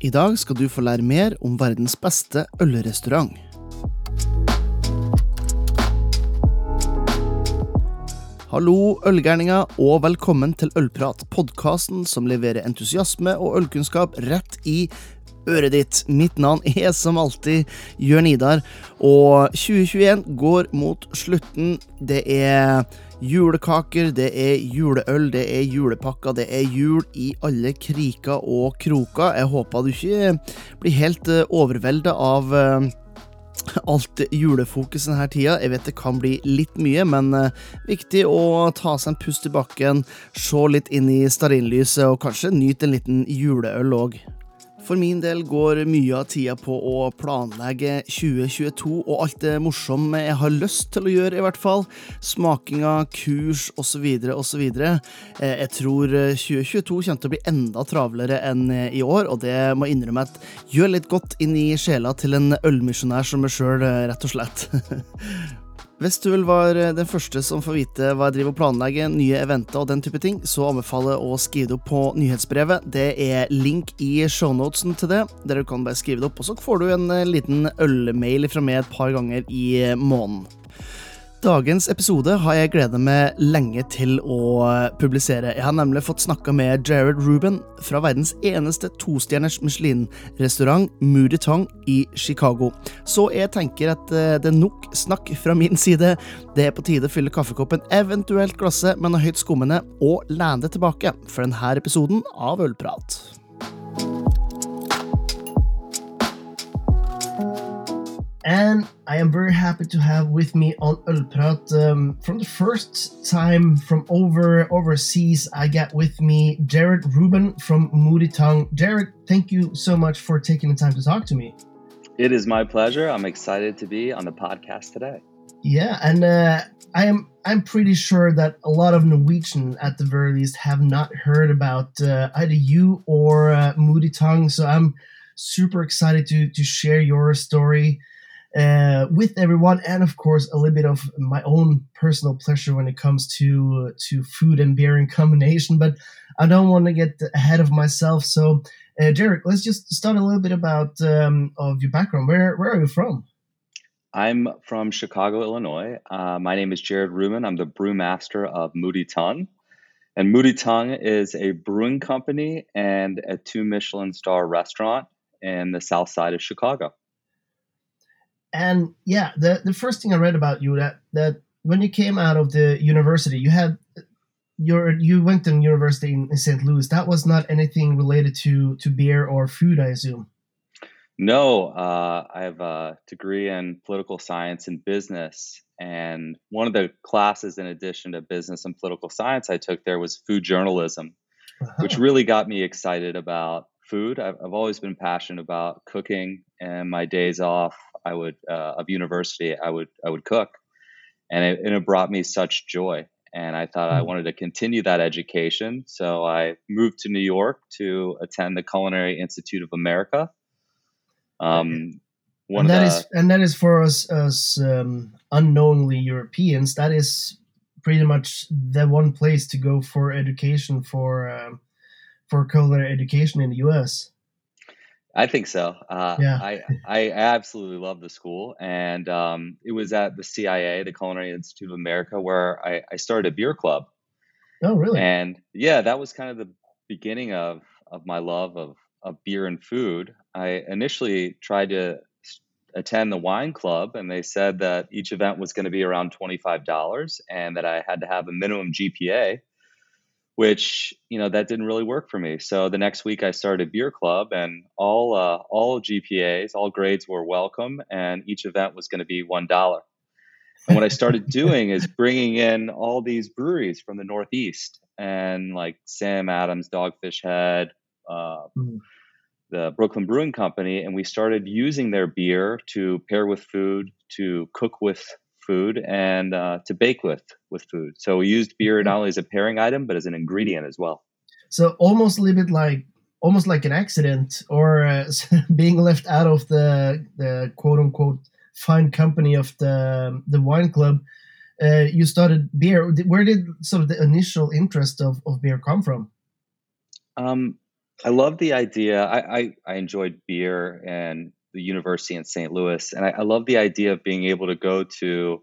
I dag skal du få lære mer om verdens beste ølrestaurant. Hallo, ølgærninger, og velkommen til Ølprat, podkasten som leverer entusiasme og ølkunnskap rett i øret ditt. Mitt navn er som alltid Jørn Idar, og 2021 går mot slutten. Det er julekaker, det er juleøl, det er julepakker, det er jul i alle kriker og kroker. Jeg håper du ikke blir helt overvelda av alt julefokus denne tida. Jeg vet det kan bli litt mye, men uh, viktig å ta seg en pust i bakken, se litt inn i stearinlyset og kanskje nyte en liten juleøl òg. For min del går mye av tida på å planlegge 2022 og alt det morsomme jeg har lyst til å gjøre, i hvert fall. Smakinga, kurs osv. osv. Jeg tror 2022 kommer til å bli enda travlere enn i år, og det må jeg innrømme at gjør litt godt inn i sjela til en ølmisjonær som meg sjøl, rett og slett. Hvis du vil være den første som får vite hva jeg driver og planlegger, nye eventer og den type ting, så anbefaler jeg å skrive det opp på nyhetsbrevet. Det er link i shownotesen til det, der du kan bare skrive det opp, og så får du en eh, liten ølmail fra meg et par ganger i måneden. Dagens episode har jeg gleda meg lenge til å publisere. Jeg har nemlig fått snakka med Jared Ruben fra verdens eneste tostjerners Michelin-restaurant Moody Tong i Chicago. Så jeg tenker at eh, det er nok snakk fra min side. Det er på tide å fylle kaffekoppen, eventuelt glasset med noe høyt skummende, og lene tilbake for denne episoden av Ølprat. And I am very happy to have with me on Ølprat um, from the first time from over overseas. I got with me Jared Rouben from Moody Tongue. Jared, thank you so much for taking the time to talk to me. It is my pleasure. I'm excited to be on the podcast today. Yeah, and uh, I am I'm pretty sure that a lot of Norwegian, at the very least, have not heard about uh, either you or uh, Moody Tongue. So I'm super excited to to share your story uh, with everyone, and of course a little bit of my own personal pleasure when it comes to to food and beer in combination. But I don't want to get ahead of myself. So, uh, Derek, let's just start a little bit about um, of your background. Where where are you from? I'm from Chicago, Illinois. Uh, my name is Jared Rouben. I'm the brewmaster of Moody Tongue. And Moody Tongue is a brewing company and a two Michelin star restaurant in the south side of Chicago and yeah, the the first thing I read about you that that when you came out of the university, you had your you went to university in, in St. Louis. That was not anything related to to beer or food, I assume. No, uh, I have a degree in political science and business, and one of the classes, in addition to business and political science, I took there was food journalism, uh-huh. which really got me excited about food. I've, I've always been passionate about cooking, and my days off I would uh, of university, I would I would cook, and it, and it brought me such joy. And I thought mm-hmm. I wanted to continue that education, so I moved to New York to attend the Culinary Institute of America. Um, one and that the, is, and that is for us as um, unknowingly Europeans. That is pretty much the one place to go for education for um, for culinary education in the U.S. I think so. Uh, yeah. I, I absolutely love the school. And um, it was at the CIA, the Culinary Institute of America, where I, I started a beer club. Oh, really? And yeah, that was kind of the beginning of, of my love of, of beer and food. I initially tried to attend the wine club, and they said that each event was going to be around $25 and that I had to have a minimum GPA which you know that didn't really work for me. So the next week I started beer club, and all uh, all GPAs, all grades were welcome, and each event was going to be one dollar. And what I started doing is bringing in all these breweries from the Northeast, and like Sam Adams, Dogfish Head, uh, mm-hmm. the Brooklyn Brewing Company, and we started using their beer to pair with food, to cook with food and uh, to bake with with food. So we used beer mm-hmm. not only as a pairing item but as an ingredient as well. So almost a little bit like almost like an accident or uh, being left out of the the quote unquote fine company of the the wine club. Uh, you started beer. Where did sort of the initial interest of, of beer come from? Um, I love the idea. I, I, I enjoyed beer and the university in St. Louis, and I, I love the idea of being able to go to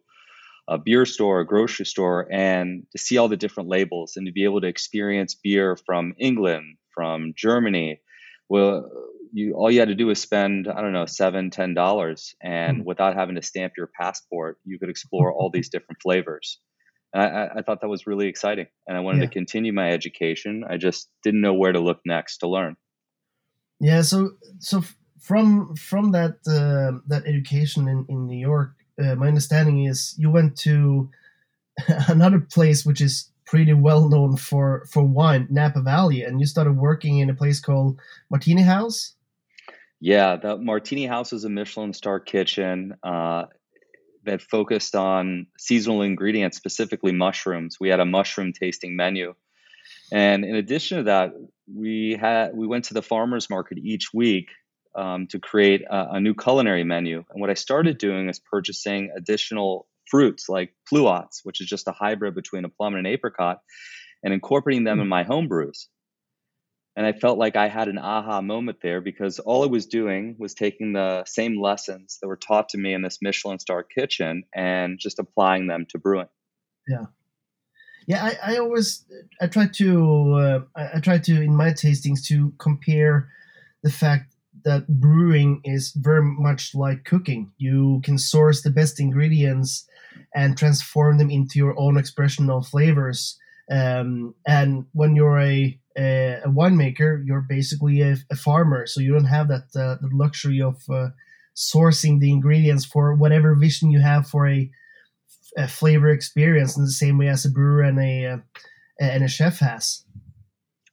a beer store, a grocery store, and to see all the different labels and to be able to experience beer from England, from Germany. Well, you all you had to do was spend I don't know seven, ten dollars, and mm. without having to stamp your passport, you could explore all these different flavors. I, I, thought that was really exciting, and I wanted yeah. to continue my education. I just didn't know where to look next to learn. Yeah, so so from from that uh, that education in in New York, uh, my understanding is you went to another place which is pretty well known for for wine, Napa Valley, and you started working in a place called Martini House. Yeah, the Martini House is a Michelin star kitchen. Uh, that focused on seasonal ingredients, specifically mushrooms. We had a mushroom tasting menu. And in addition to that, we had we went to the farmers market each week um, to create a, a, new culinary menu. And what I started doing is purchasing additional fruits like pluots, which is just a hybrid between a plum and an apricot, and incorporating them in my home brews. And I felt like I had an aha moment there because all I was doing was taking the same lessons that were taught to me in this Michelin star kitchen and just applying them to brewing. Yeah. Yeah, I, I always I try to uh, I, I try to in my tastings to compare the fact that brewing is very much like cooking. You can source the best ingredients and transform them into your own expression of flavors. Um, and when you're a a, a winemaker, you're basically a, a, farmer, so you don't have that uh, the luxury of uh, sourcing the ingredients for whatever vision you have for a, a, flavor experience in the same way as a brewer and a uh, and a chef has.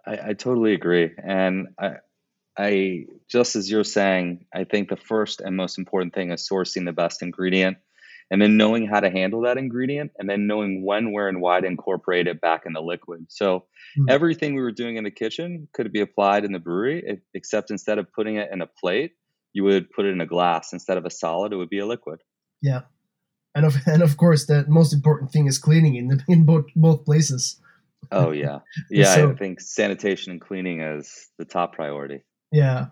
I, I totally agree, and I, I just as you're saying, I think the first and most important thing is sourcing the best ingredient and then knowing how to handle that ingredient and then knowing when where and why to incorporate it back in the liquid. So mm-hmm. everything we were doing in the kitchen could be applied in the brewery except instead of putting it in a plate you would put it in a glass. Instead of a solid it would be a liquid. Yeah. And of, and of course the most important thing is cleaning in, the, in both, both places. Oh yeah. Yeah so, i think sanitation and cleaning is the top priority yeah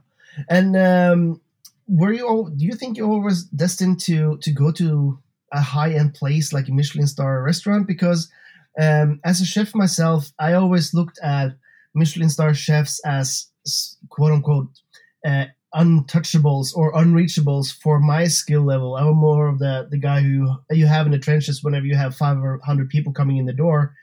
and um were you All, do you think you always destined to to go to a high end place like a Michelin star restaurant? Because um, as a chef myself, I always looked at Michelin star chefs as quote unquote uh, untouchables or unreachables for my skill level. I'm more of the the guy who you have in the trenches whenever you have 500 people coming in the door,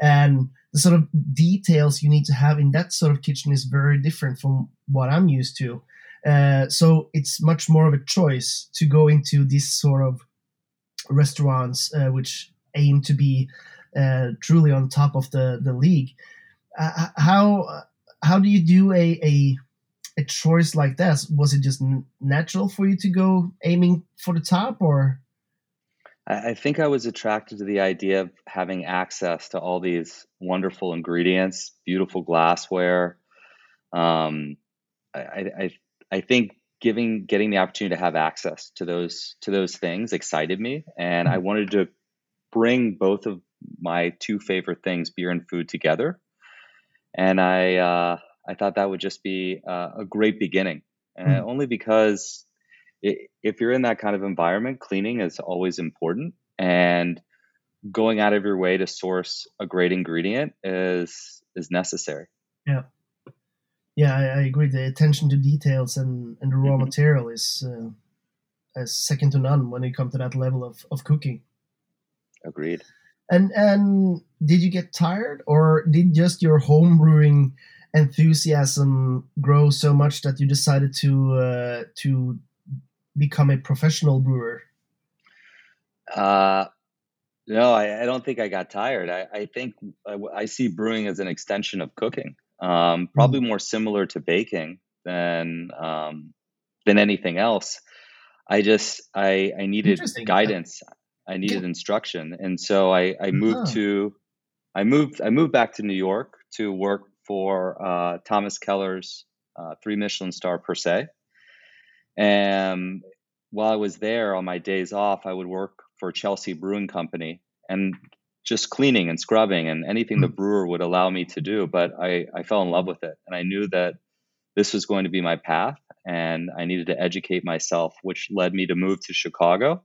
and the sort of details you need to have in that sort of kitchen is very different from what I'm used to. Uh, so it's much more of a choice to go into this sort of restaurants uh, which aim to be uh, truly on top of the the league. Uh, how how do you do a, a a choice like that? Was it just natural for you to go aiming for the top, or? I think I was attracted to the idea of having access to all these wonderful ingredients, beautiful glassware. Um, I, I, I think giving getting the opportunity to have access to those to those things excited me and i mm-hmm. wanted to bring both of my two favorite things beer and food together and i uh, i thought that would just be uh, a great beginning and mm. only because it, if you're in that kind of environment cleaning is always important and going out of your way to source a great ingredient is is necessary yeah yeah, I, I, agree. The attention to details and, and the raw mm-hmm. material is uh, is second to none when it comes to that level of, of cooking. Agreed. And and did you get tired, or did just your home brewing enthusiasm grow so much that you decided to uh, to become a professional brewer? Uh, no, I, I, don't think I got tired. I, I think I, I see brewing as an extension of cooking um, probably mm. more similar to baking than um, than anything else. I just I I needed guidance. I needed instruction, and so I I moved uh-huh. to I moved I moved back to New York to work for uh, Thomas Keller's uh, three Michelin star per se. And while I was there on my days off, I would work for Chelsea Brewing Company, and just cleaning and scrubbing and anything the hmm. brewer would allow me to do. But I, I fell in love with it. And I knew that this was going to be my path and I needed to educate myself, which led me to move to Chicago,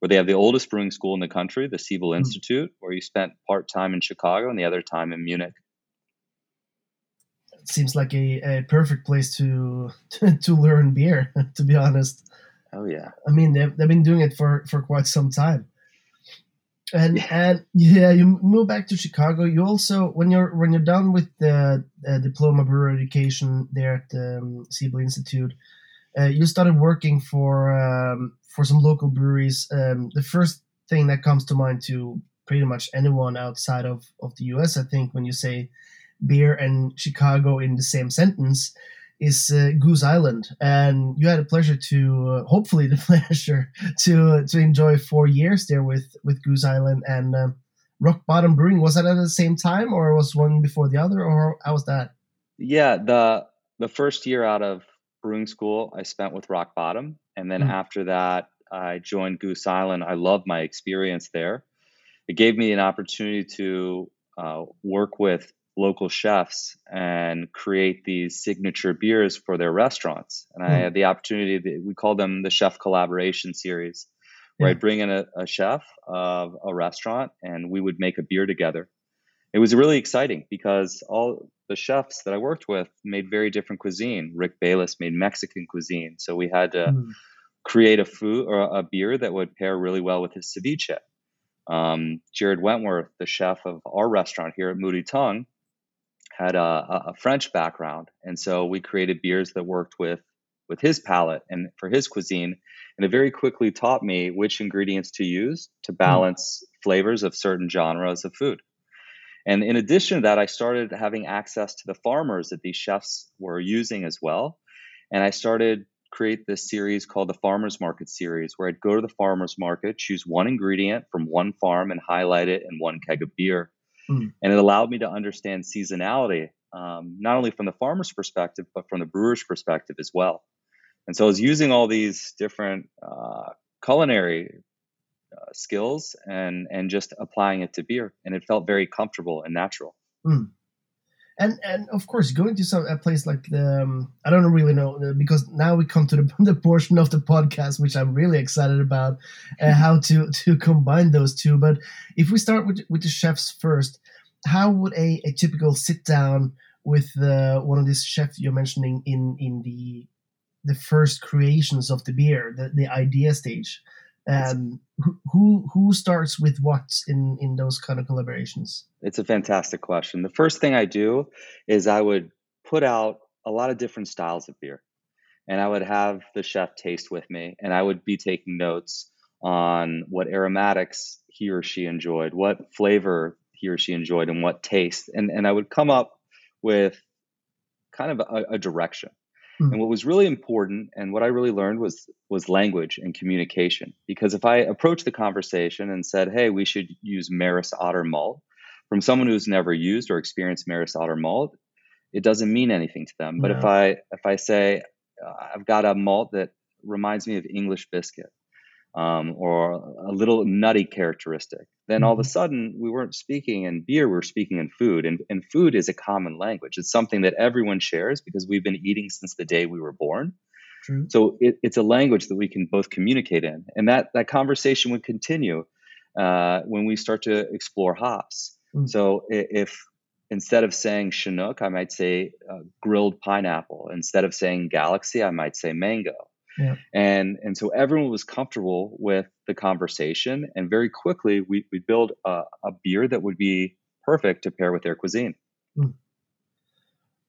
where they have the oldest brewing school in the country, the Siebel mm-hmm. Institute, where you spent part time in Chicago and the other time in Munich. Seems like a, a perfect place to, to, to learn beer, to be honest. Oh yeah. I mean, they've, they've been doing it for, for quite some time and yeah. and yeah, you move back to Chicago. You also when you're when you're done with the uh, diploma brewer education there at the um, Siebel Institute, uh, you started working for um, for some local breweries. Um, the first thing that comes to mind to pretty much anyone outside of of the U.S., I think, when you say beer and Chicago in the same sentence, is uh, Goose Island, and you had a pleasure to, uh, hopefully, the pleasure to to enjoy four years there with with Goose Island and um, Rock Bottom Brewing. Was that at the same time, or was one before the other, or how was that? Yeah, the the first year out of brewing school, I spent with Rock Bottom, and then mm. after that, I joined Goose Island. I loved my experience there. It gave me an opportunity to uh, work with local chefs and create these signature beers for their restaurants. And mm. I hmm. had the opportunity, to, we call them the Chef Collaboration Series, where yeah. I'd bring in a, a, chef of a restaurant and we would make a beer together. It was really exciting because all the chefs that I worked with made very different cuisine. Rick Bayless made Mexican cuisine. So we had to mm. create a food or a beer that would pair really well with his ceviche. Um, Jared Wentworth, the chef of our restaurant here at Moody Tongue, had a, a, French background, and so we created beers that worked with with his palate and for his cuisine. And it very quickly taught me which ingredients to use to hmm. balance mm. flavors of certain genres of food. And in addition to that, I started having access to the farmers that these chefs were using as well. And I started create this series called the Farmers Market series, where I'd go to the farmers market, choose one ingredient from one farm, and highlight it in one keg of beer. Mm. And it allowed me to understand seasonality, um, not only from the farmer's perspective, but from the brewer's perspective as well. And so I was using all these different uh, culinary uh, skills and and just applying it to beer, and it felt very comfortable and natural. Mm. And and of course, going to some a place like the um, I don't really know uh, because now we come to the, the portion of the podcast which I'm really excited about, uh, how to to combine those two. But if we start with with the chefs first, how would a, a typical sit down with uh, one of these chefs you're mentioning in in the the first creations of the beer, the, the idea stage? Um, who who starts with what in in those kind of collaborations? It's a fantastic question. The first thing I do is I would put out a lot of different styles of beer, and I would have the chef taste with me, and I would be taking notes on what aromatics he or she enjoyed, what flavor he or she enjoyed and what taste. And, and I would come up with kind of a, a direction. Mm-hmm. And what was really important and what I really learned was was language and communication. Because if I approached the conversation and said, "Hey, we should use Maris Otter malt," from someone who's never used or experienced Maris Otter malt, it doesn't mean anything to them. But if I if I say uh, I've got a malt that reminds me of English biscuit, um, or a little nutty characteristic, then all of a mm-hmm. sudden we weren't speaking in beer, we are speaking in food. And, and food is a common language. It's something that everyone shares because we've been eating since the day we were born. True. So it, it's a language that we can both communicate in. And that, that conversation would continue uh, when we start to explore hops. Mm. So if instead of saying Chinook, I might say uh, grilled pineapple. Instead of saying galaxy, I might say mango. Yeah. And and so everyone was comfortable with the conversation, and very quickly we we build a, a beer that would be perfect to pair with their cuisine. Mm.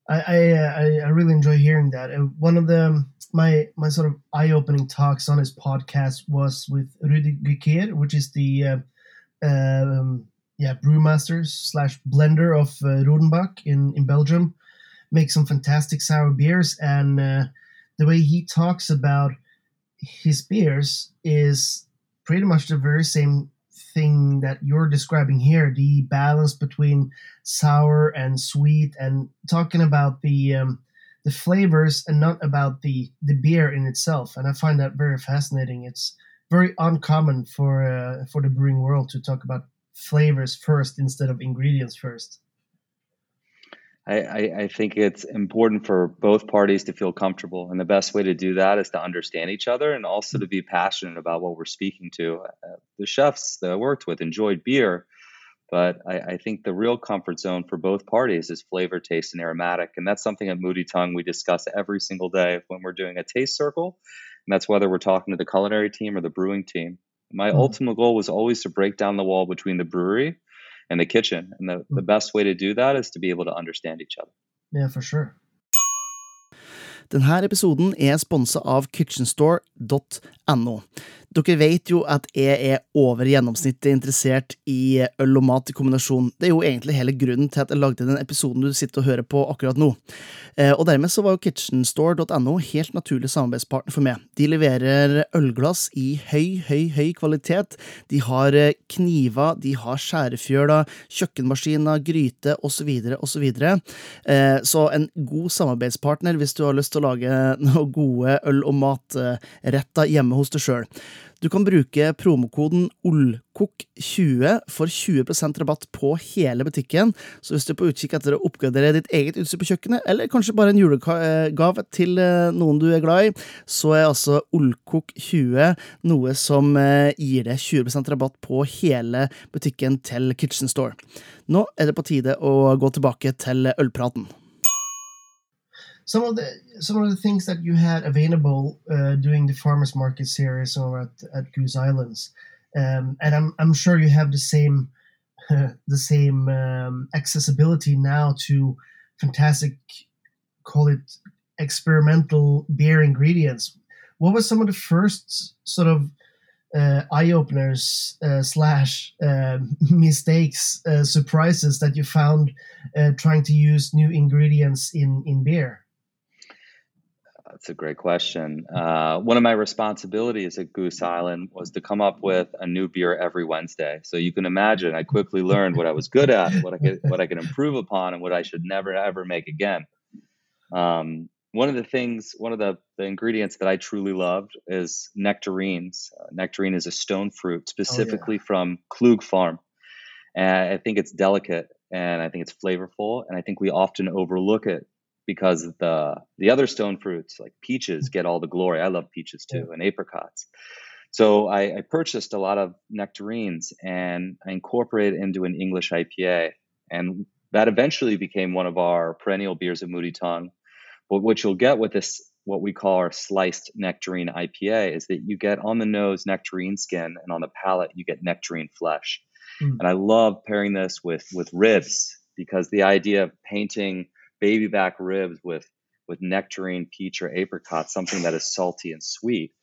I, I, I really enjoy hearing that. One of the my my sort of eye opening talks on his podcast was with Rudi Ghequire, which is the uh, um, yeah brewmaster slash blender of uh, Rodenbach in in Belgium. Makes some fantastic sour beers, and uh, the way he talks about his beers is pretty much the very same thing that you're describing here the balance between sour and sweet and talking about the um, the flavors and not about the the beer in itself. And i find that very fascinating. It's very uncommon for uh, for the brewing world to talk about flavors first instead of ingredients first I, I, I, think it's important for both parties to feel comfortable. And the best way to do that is to understand each other and also to be passionate about what we're speaking to. Uh, the chefs that I worked with enjoyed beer, but I, I, think the real comfort zone for both parties is flavor, taste, and aromatic. And that's something at Moody Tongue we discuss every single day when we're doing a taste circle. And that's whether we're talking to the culinary team or the brewing team. My mm-hmm. ultimate goal was always to break down the wall between the brewery and the kitchen. And the, the best way to do that is to be able to understand each other. Yeah, for sure. Denne episoden er sponsa av kitchenstore.no. Dere vet jo at jeg er over gjennomsnittet interessert i øl og mat i kombinasjon. Det er jo egentlig hele grunnen til at jeg lagde den episoden du sitter og hører på akkurat nå. Eh, og dermed så var jo kitchenstore.no helt naturlig samarbeidspartner for meg. De leverer ølglass i høy, høy, høy kvalitet. De har eh, kniver, de har skjærefjøler, kjøkkenmaskiner, gryte osv. osv. Eh, så en god samarbeidspartner hvis du har lyst til å lage noen gode øl- og matretter hjemme hos deg sjøl. Du kan bruke promokoden OLKOK20 for 20% rabatt på hele butikken. Så hvis du er på utkikk etter å oppgradere ditt eget utstyr på kjøkkenet, eller kanskje bare en julegave til eh, noen du er glad i, så er altså OLKOK20 noe som eh, gir deg 20% rabatt på hele butikken til Kitchen Store. Nå er det på tide å gå tilbake til ølpraten. Some of the some of the things that you had available uh, doing the farmers market series over at, at Goose Islands, um, and I'm I'm sure you have the same the same um, accessibility now to fantastic, call it experimental beer ingredients. What was some of the first sort of uh, eye openers uh, slash uh, mistakes, uh, surprises that you found uh, trying to use new ingredients in in beer? That's a great question. Uh, one of my responsibilities at Goose Island was to come up with a new beer every Wednesday. So you can imagine, I quickly learned what I was good at, what I could, what I could improve upon, and what I should never ever make again. Um, one of the things, one of the, the ingredients that I truly loved is nectarines. Uh, nectarine is a stone fruit, specifically oh, yeah. from Klug Farm, and I think it's delicate and I think it's flavorful, and I think we often overlook it because the the other stone fruits like peaches get all the glory. I love peaches too yeah. and apricots. So I, I, purchased a lot of nectarines and I incorporated into an English IPA, and that eventually became one of our perennial beers at Moody Tongue. But what you'll get with this, what we call our sliced nectarine IPA, is that you get on the nose nectarine skin, and on the palate you get nectarine flesh. Mm. And I love pairing this with with ribs because the idea of painting baby back ribs with with nectarine, peach, or apricot, something that is salty and sweet,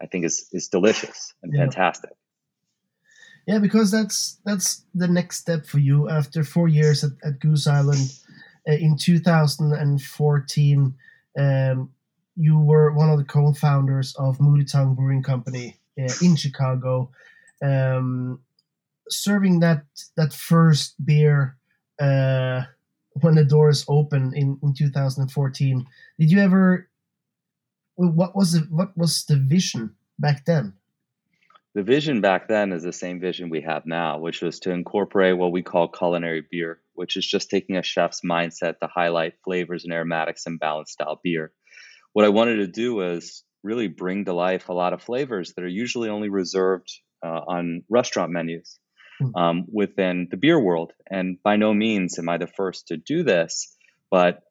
I think is is delicious and yeah. fantastic. Yeah, because that's that's the next step for you after four years at, at Goose Island. Uh, in 2014, um, you were one of the co-founders of Moody Tongue Brewing Company uh, in Chicago, um, serving that that first beer. Uh, when the doors opened in, in 2014 did you ever what was the what was the vision back then the vision back then is the same vision we have now which was to incorporate what we call culinary beer which is just taking a chef's mindset to highlight flavors and aromatics and balanced style beer what i wanted to do was really bring to life a lot of flavors that are usually only reserved uh, on restaurant menus. Um, within the beer world. And by no means am I the first to do this, but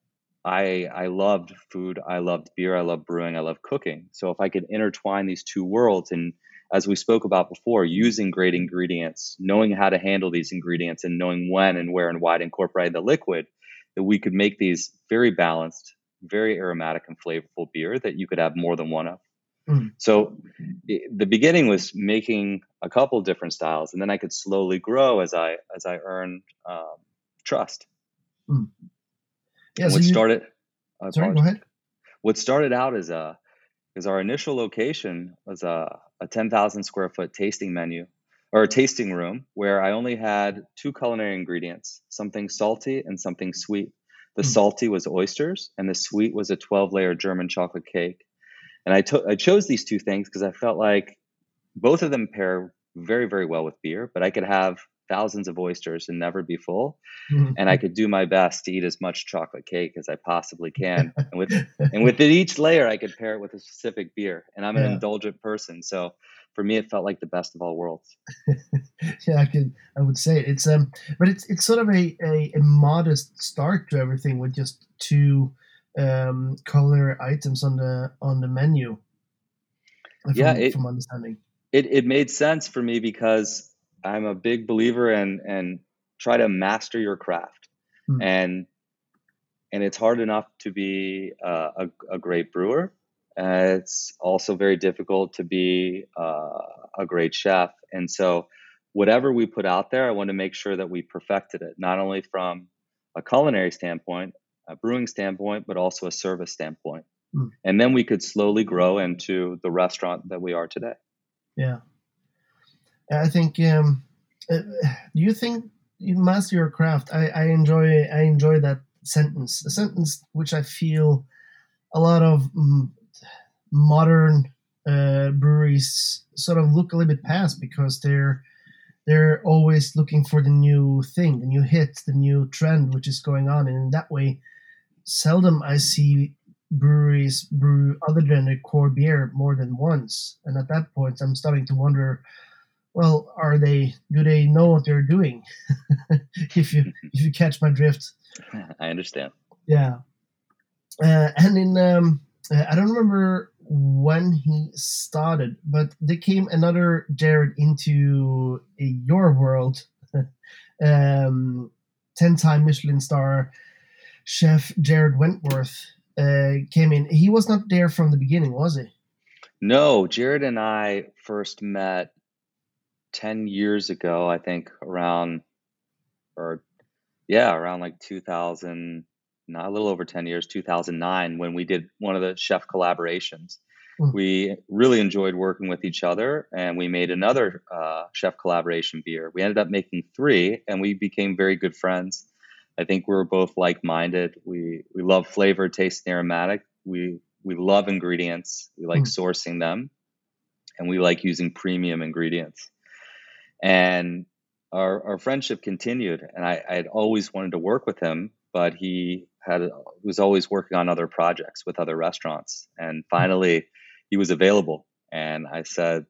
I I loved food, I loved beer, I love brewing, I love cooking. So if I could intertwine these two worlds and as we spoke about before, using great ingredients, knowing how to handle these ingredients and knowing when and where and why to incorporate the liquid, that we could make these very balanced, very aromatic and flavorful beer that you could have more than one of. Mm. So the beginning was making a couple different styles, and then I could slowly grow as I as I earned um, trust. Mm. Yeah. So what you, started? Sorry, go ahead. What started out as a is our initial location was a, a 10,000 square foot tasting menu or a tasting room where I only had two culinary ingredients, something salty and something sweet. The mm. salty was oysters and the sweet was a 12 layer German chocolate cake. And I, to- I chose these two things because I felt like both of them pair very, very well with beer, but I could have thousands of oysters and never be full. Mm-hmm. And I could do my best to eat as much chocolate cake as I possibly can. and with and within each layer, I could pair it with a specific beer. And I'm an yeah. indulgent person, so for me, it felt like the best of all worlds. yeah, I could, I would say it. it's um, but it's it's sort of a, a, a modest start to everything with just two um culinary items on the on the menu. From, yeah, it, from understanding, it it made sense for me because I'm a big believer in and try to master your craft, hmm. and and it's hard enough to be uh, a, a great brewer uh, it's also very difficult to be uh, a great chef. And so, whatever we put out there, I want to make sure that we perfected it, not only from a culinary standpoint, a brewing standpoint, but also a service standpoint. Mm. And then we could slowly grow into the restaurant that we are today. Yeah. I think, um, uh, do you think you master your craft? I, I enjoy, I enjoy that sentence, a sentence which I feel a lot of mm, modern uh, breweries sort of look a little bit past because they're they're always looking for the new thing, the new hit, the new trend which is going on, and in that way, seldom I see breweries brew other than a core beer more than once. And at that point, I'm starting to wonder, well, are they? Do they know what they're doing? if you if you catch my drift. I understand. Yeah, uh, and in um, I don't remember when he started, but there came another Jared into your world. um, 10 time Michelin star chef Jared Wentworth uh, came in. He was not there from the beginning, was he? No, Jared and I first met 10 years ago, I think around, or yeah, around like 2000 not a little over 10 years, 2009, when we did one of the chef collaborations. Mm. We really enjoyed working with each other, and we made another uh, chef collaboration beer. We ended up making three, and we became very good friends. I think we were both like-minded. We we love flavor, taste, and aromatic. We we love ingredients. We like mm. sourcing them, and we like using premium ingredients. And our our friendship continued, and I I had always wanted to work with him, but he had was always working on other projects with other restaurants. And finally, he was available, and I said,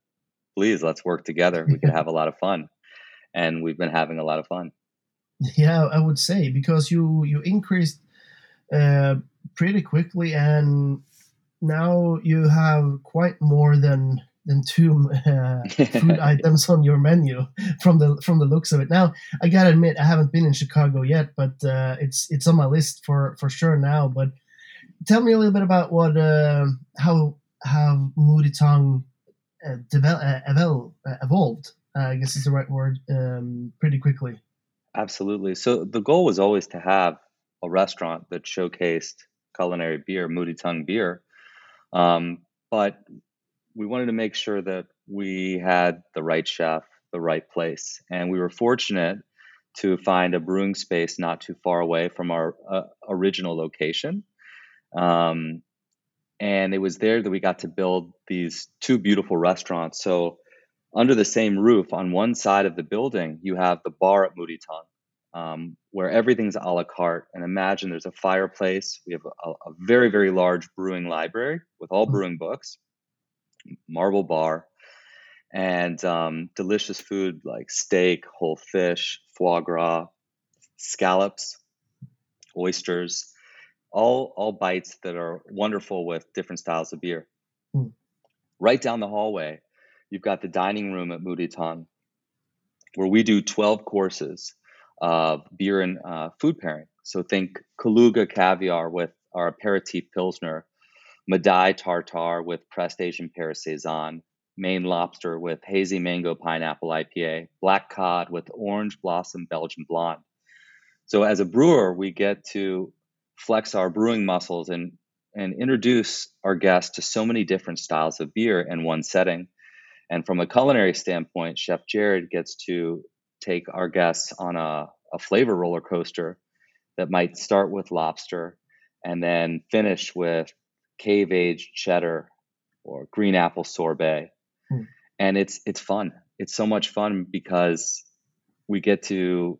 "Please, let's work together. We could have a lot of fun." And we've been having a lot of fun. Yeah, I would say because you you increased uh, pretty quickly, and now you have quite more than than two uh, food items on your menu from the from the looks of it. Now, I gotta admit, I haven't been in Chicago yet, but uh, it's it's on my list for for sure now. But tell me a little bit about what uh, how how Moody Tongue uh, develop, uh, evolved. Uh, I guess is the right word. Um, pretty quickly. Absolutely. So the goal was always to have a restaurant that showcased culinary beer, Moody Tongue beer. Um, but we wanted to make sure that we had the right chef, the right place, and we were fortunate to find a brewing space not too far away from our uh, original location. Um, and it was there that we got to build these two beautiful restaurants. So, under the same roof, on one side of the building, you have the bar at Moody Tongue, um, where everything's a la carte. And imagine there's a fireplace. We have a, a very, very large brewing library with all mm. brewing books marble bar, and um, delicious food like steak, whole fish, foie gras, scallops, oysters, all all bites that are wonderful with different styles of beer. Mm. Right down the hallway, you've got the dining room at Tongue, where we do 12 courses of beer and uh, food pairing. So think Kaluga caviar with our aperitif pilsner Madai tartar with pressed Asian pear saison, Maine lobster with hazy mango pineapple IPA, black cod with orange blossom Belgian blonde. So as a brewer, we get to flex our brewing muscles and and introduce our guests to so many different styles of beer in one setting. And from a culinary standpoint, Chef Jared gets to take our guests on a, a flavor roller coaster that might start with lobster and then finish with cave aged cheddar or green apple sorbet. Hmm. And it's it's fun. It's so much fun because we get to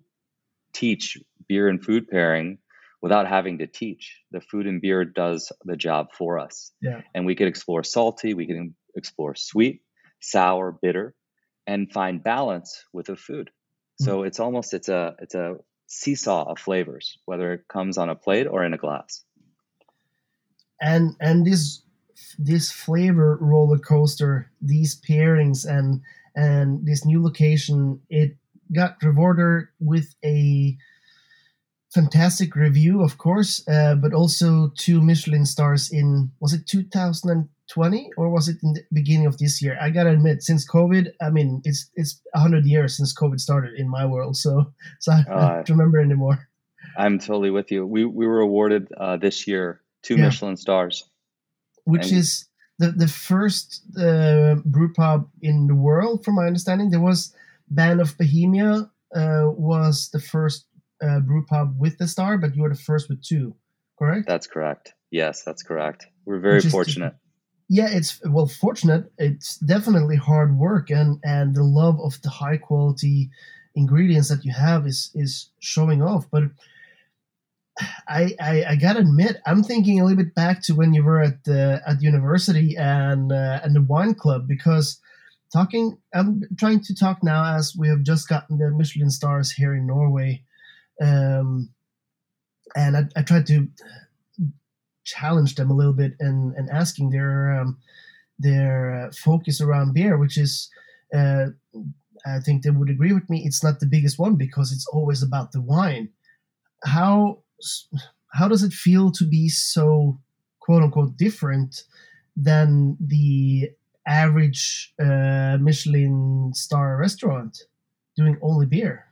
teach beer and food pairing without having to teach. The food and beer does the job for us. Yeah. And we can explore salty, we can explore sweet, sour, bitter, and find balance with the food. Mm. So it's almost it's a it's a seesaw of flavors, whether it comes on a plate or in a glass. And and this this flavor roller coaster, these pairings and and this new location, it got rewarded with a fantastic review, of course, uh, but also two Michelin stars in was it 2020 or was it in the beginning of this year? I gotta admit, since COVID, I mean, it's it's hundred years since COVID started in my world, so so I uh, don't remember anymore. I'm totally with you. We we were awarded uh, this year two yeah. Michelin stars, which and is the the first uh, brew pub in the world, from my understanding. There was Band of Bohemia uh, was the first uh, brew pub with the star, but you were the first with two, correct? That's correct. Yes, that's correct. We're very fortunate. Yeah, it's well fortunate. It's definitely hard work, and and the love of the high quality ingredients that you have is is showing off. But I, I, I gotta admit, I'm thinking a little bit back to when you were at the at university and uh, and the wine club because talking. I'm trying to talk now as we have just gotten the Michelin stars here in Norway, um, and I, I tried to challenge them a little bit and and asking their um, their uh, focus around beer, which is. Uh, I think they would agree with me. It's not the biggest one because it's always about the wine. How how does it feel to be so quote unquote different than the average uh, Michelin star restaurant doing only beer?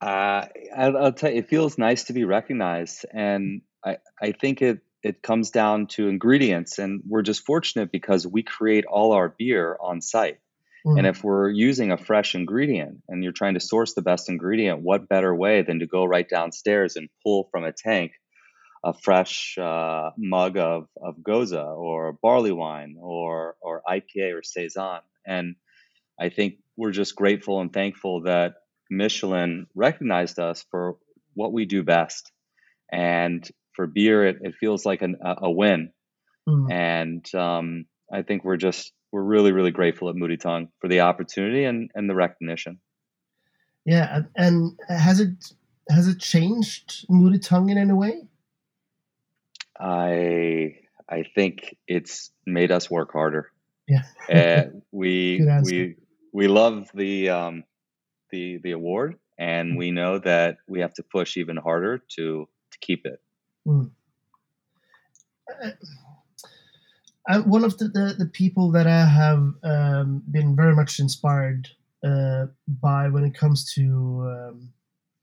Uh, I'll, I'll, tell you, it feels nice to be recognized, and I, I think it it comes down to ingredients, and we're just fortunate because we create all our beer on site. Mm. And if we're using a fresh ingredient and you're trying to source the best ingredient, what better way than to go right downstairs and pull from a tank a fresh uh, mug of, of Gose or barley wine or, or IPA or Saison? And I think we're just grateful and thankful that Michelin recognized us for what we do best. And for beer, it, it feels like an, a, a win. Mm. And um, I think we're just we're really really grateful at Moody Tongue for the opportunity and and the recognition. Yeah, and has it has it changed Moody Tongue in any way? I I think it's made us work harder. Yeah, uh, we we we love the um, the the award, and mm. we know that we have to push even harder to to keep it. Mm. I, one of the, the, the, people that I have um, been very much inspired uh, by when it comes to um,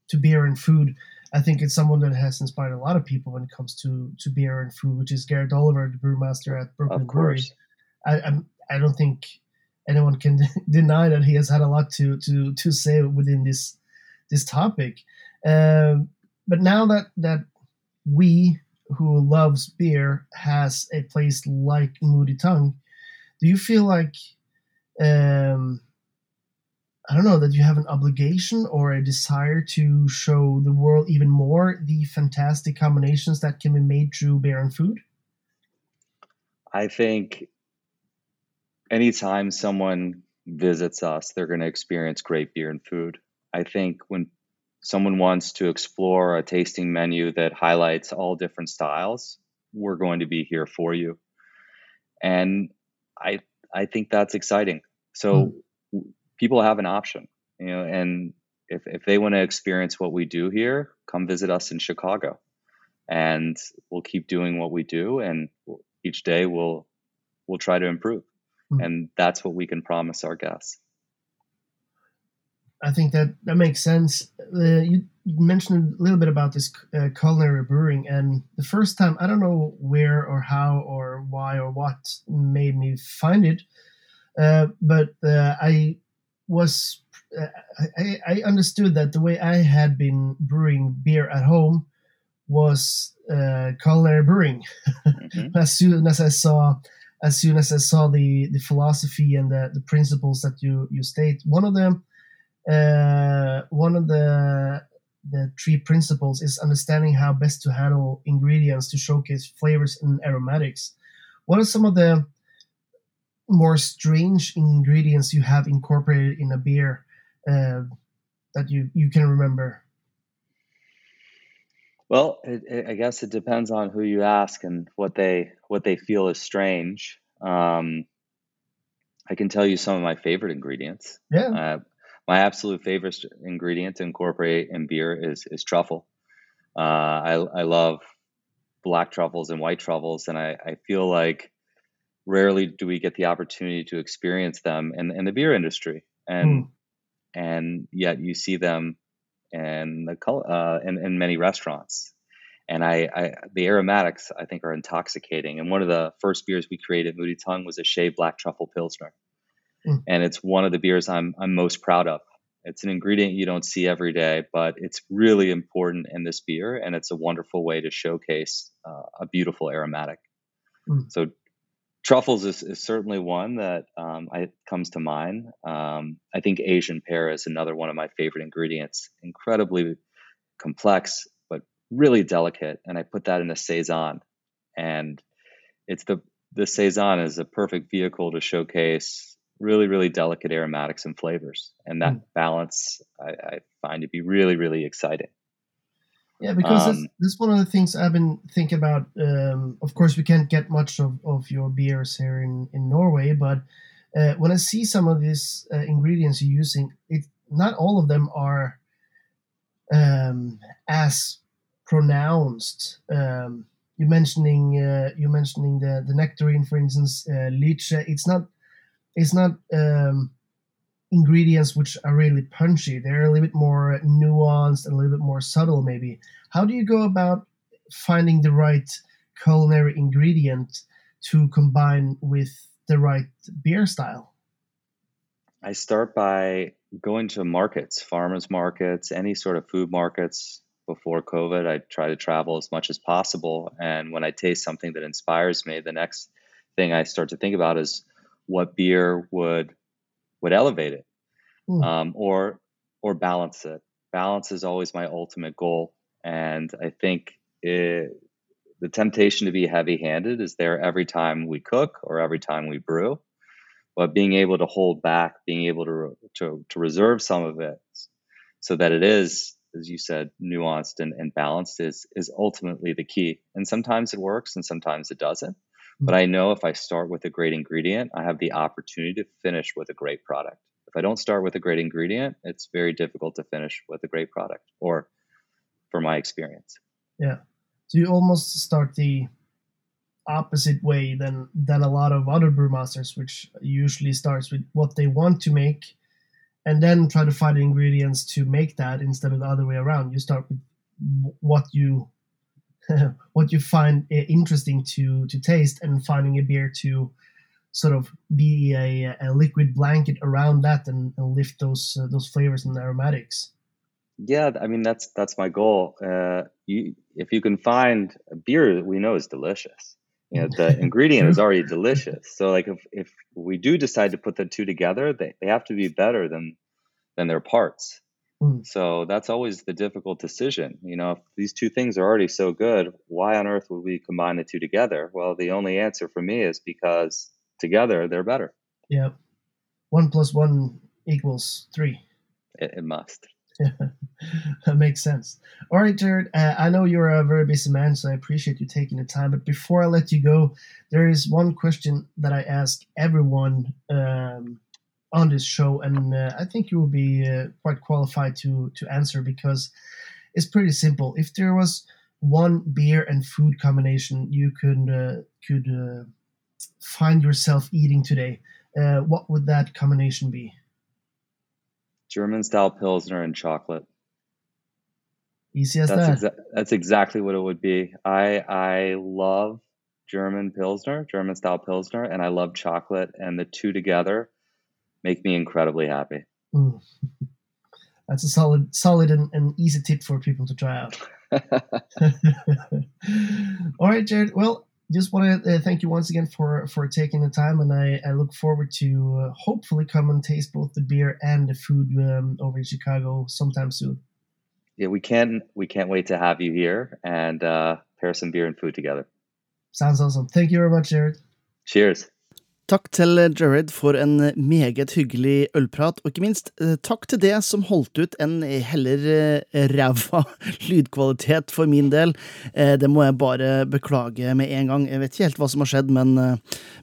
to beer and food. I think it's someone that has inspired a lot of people when it comes to, to beer and food, which is Garrett Oliver, the brewmaster at Brooklyn Brewery. I, I'm, I don't think anyone can deny that he has had a lot to to to say within this this topic. Um, but now that that we who loves beer has a place like Moody Tongue, do you feel like um, I don't know that you have an obligation or a desire to show the world even more the fantastic combinations that can be made through beer and food? I think anytime someone visits us, they're going to experience great beer and food. I think when someone wants to explore a tasting menu that highlights all different styles, we're going to be here for you. And I I think that's exciting. So mm. people have an option, you know, and if if they want to experience what we do here, come visit us in Chicago. And we'll keep doing what we do and each day we'll we'll try to improve. Mm. And that's what we can promise our guests. I think that that makes sense. Uh, you, mentioned a little bit about this uh, culinary brewing, and the first time I don't know where or how or why or what made me find it, uh, but uh, I was uh, I, I, understood that the way I had been brewing beer at home was uh, culinary brewing. Mm-hmm. as soon as I saw as soon as I saw the the philosophy and the, the principles that you you state, one of them uh, one of the the three principles is understanding how best to handle ingredients to showcase flavors and aromatics. What are some of the more strange ingredients you have incorporated in a beer uh, that you you can remember? Well, it, it, I guess it depends on who you ask and what they what they feel is strange. Um, I can tell you some of my favorite ingredients. Yeah. Uh, my absolute favorite ingredient to incorporate in beer is is truffle. Uh, I I love black truffles and white truffles, and I, I feel like rarely do we get the opportunity to experience them in, in the beer industry, and mm. and yet you see them in the uh, in, in many restaurants. And I, I, the aromatics I think are intoxicating. And one of the first beers we created, Moody Tongue, was a shaved black truffle pilsner mm. and it's one of the beers I'm I'm most proud of. It's an ingredient you don't see every day, but it's really important in this beer, and it's a wonderful way to showcase uh, a beautiful aromatic. Mm. So, truffles is, is certainly one that um, I, comes to mind. Um, I think Asian pear is another one of my favorite ingredients. Incredibly complex, but really delicate, and I put that in a saison, and it's the the saison is a perfect vehicle to showcase really, really delicate aromatics and flavors. And that mm. balance I, I, find to be really, really exciting. Yeah, because um, that's, that's, one of the things I've been thinking about. Um, of course, we can't get much of, of your beers here in, in Norway, but uh, when I see some of these uh, ingredients you're using, it not all of them are um, as pronounced. Um, you mentioning uh, you mentioning the the nectarine, for instance, uh, lychee. It's not it's not um, ingredients which are really punchy. They're a little bit more nuanced and a little bit more subtle, maybe. How do you go about finding the right culinary ingredient to combine with the right beer style? I start by going to markets, farmers markets, any sort of food markets. Before COVID, I try to travel as much as possible. And when I taste something that inspires me, the next thing I start to think about is what beer would would elevate it mm. um, or or balance it. Balance is always my ultimate goal, and I think it, the temptation to be heavy-handed is there every time we cook or every time we brew. But being able to hold back, being able to to, to reserve some of it, so that it is, as you said, nuanced and, and balanced is is ultimately the key. And sometimes it works, and sometimes it doesn't. But hmm. I know if I start with a great ingredient, I have the opportunity to finish with a great product. If I don't start with a great ingredient, it's very difficult to finish with a great product, or for my experience. Yeah. So you almost start the opposite way than than a lot of other brewmasters, which usually starts with what they want to make, and then try to find the ingredients to make that instead of the other way around. You start with what you what you find eh, interesting to to taste and finding a beer to sort of be a, a liquid blanket around that and, and lift those uh, those flavors and aromatics. Yeah i mean that's that's my goal. Uh, you, if you can find a beer that we know is delicious you know the ingredient is already delicious. So like if, if we do decide to put the two together they, they have to be better than than their parts Mm. So that's always the difficult decision. You know, if these two things are already so good, why on earth would we combine the two together? Well, the only answer for me is because together they're better. Yeah. One plus one equals three. It, it must. that makes sense. All right, Jared. Uh, I know you're a very busy man, so I appreciate you taking the time. But before I let you go, there is one question that I ask everyone um, on this show, and uh, I think you will be uh, quite qualified to to answer because it's pretty simple. If there was one beer and food combination you could uh, could uh, find yourself eating today, uh, what would that combination be? German style pilsner and chocolate. Easy as that's that. Exa- that's exactly what it would be. I I love German pilsner, German style pilsner, and I love chocolate, and the two together make me incredibly happy. Mm. That's a solid, solid and, and easy tip for people to try out. All right, Jared. Well, just want to uh, thank you once again for for taking the time, and I, I look forward to uh, hopefully come and taste both the beer and the food um, over in Chicago sometime soon. Yeah, we can we can't wait to have you here and uh, pair some beer and food together. Sounds awesome. Thank you very much, Jared. Cheers. Takk til Jared for en meget hyggelig ølprat, og ikke minst eh, takk til det som holdt ut en heller eh, ræva lydkvalitet for min del. Eh, det må jeg bare beklage med en gang. Jeg vet ikke helt hva som har skjedd, men,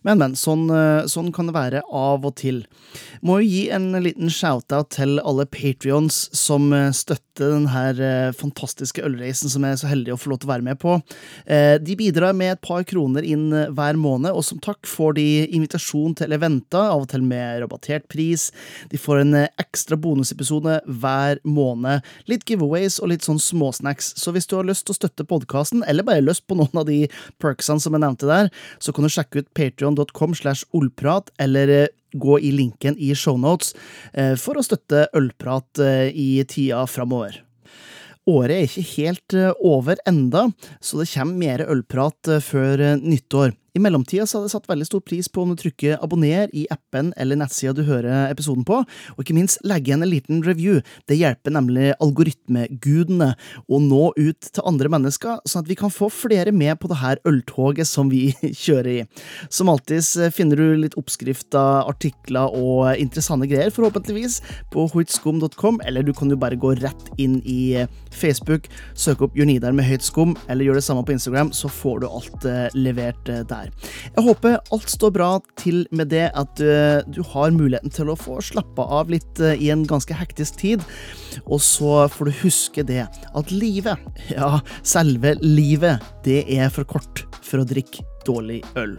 men, men sånn, sånn, kan det være av og til. Må jo gi en liten shout-out til alle patrions som støtter denne fantastiske ølreisen som jeg er så heldig å få lov til å være med på. De bidrar med et par kroner inn hver måned, og som takk får de invitasjoner invitasjon til eventer, av og til med rabattert pris. De får en eh, ekstra bonusepisode hver måned. Litt giveaways og litt sånn småsnacks. Så hvis du har lyst til å støtte podkasten, eller bare lyst på noen av de perksene som jeg nevnte der, så kan du sjekke ut patrion.com slash ollprat, eller eh, gå i linken i shownotes eh, for å støtte Ølprat i tida framover. Året er ikke helt over enda, så det kommer mer ølprat før nyttår. I mellomtida så hadde jeg satt veldig stor pris på om du trykker abonner i appen eller nettsida du hører episoden på, og ikke minst legge igjen en liten review. Det hjelper nemlig algoritmegudene å nå ut til andre mennesker, sånn at vi kan få flere med på det her øltoget som vi kjører i. Som alltid finner du litt oppskrifter, artikler og interessante greier, forhåpentligvis, på hoitskum.com, eller du kan jo bare gå rett inn i Facebook, søke opp Jonidar med høyt skum, eller gjør det samme på Instagram, så får du alt eh, levert eh, der der. Jeg håper alt står bra til med det, at uh, du har muligheten til å få slappe av litt uh, i en ganske hektisk tid. Og så får du huske det, at livet, ja, selve livet, det er for kort for å drikke dårlig øl.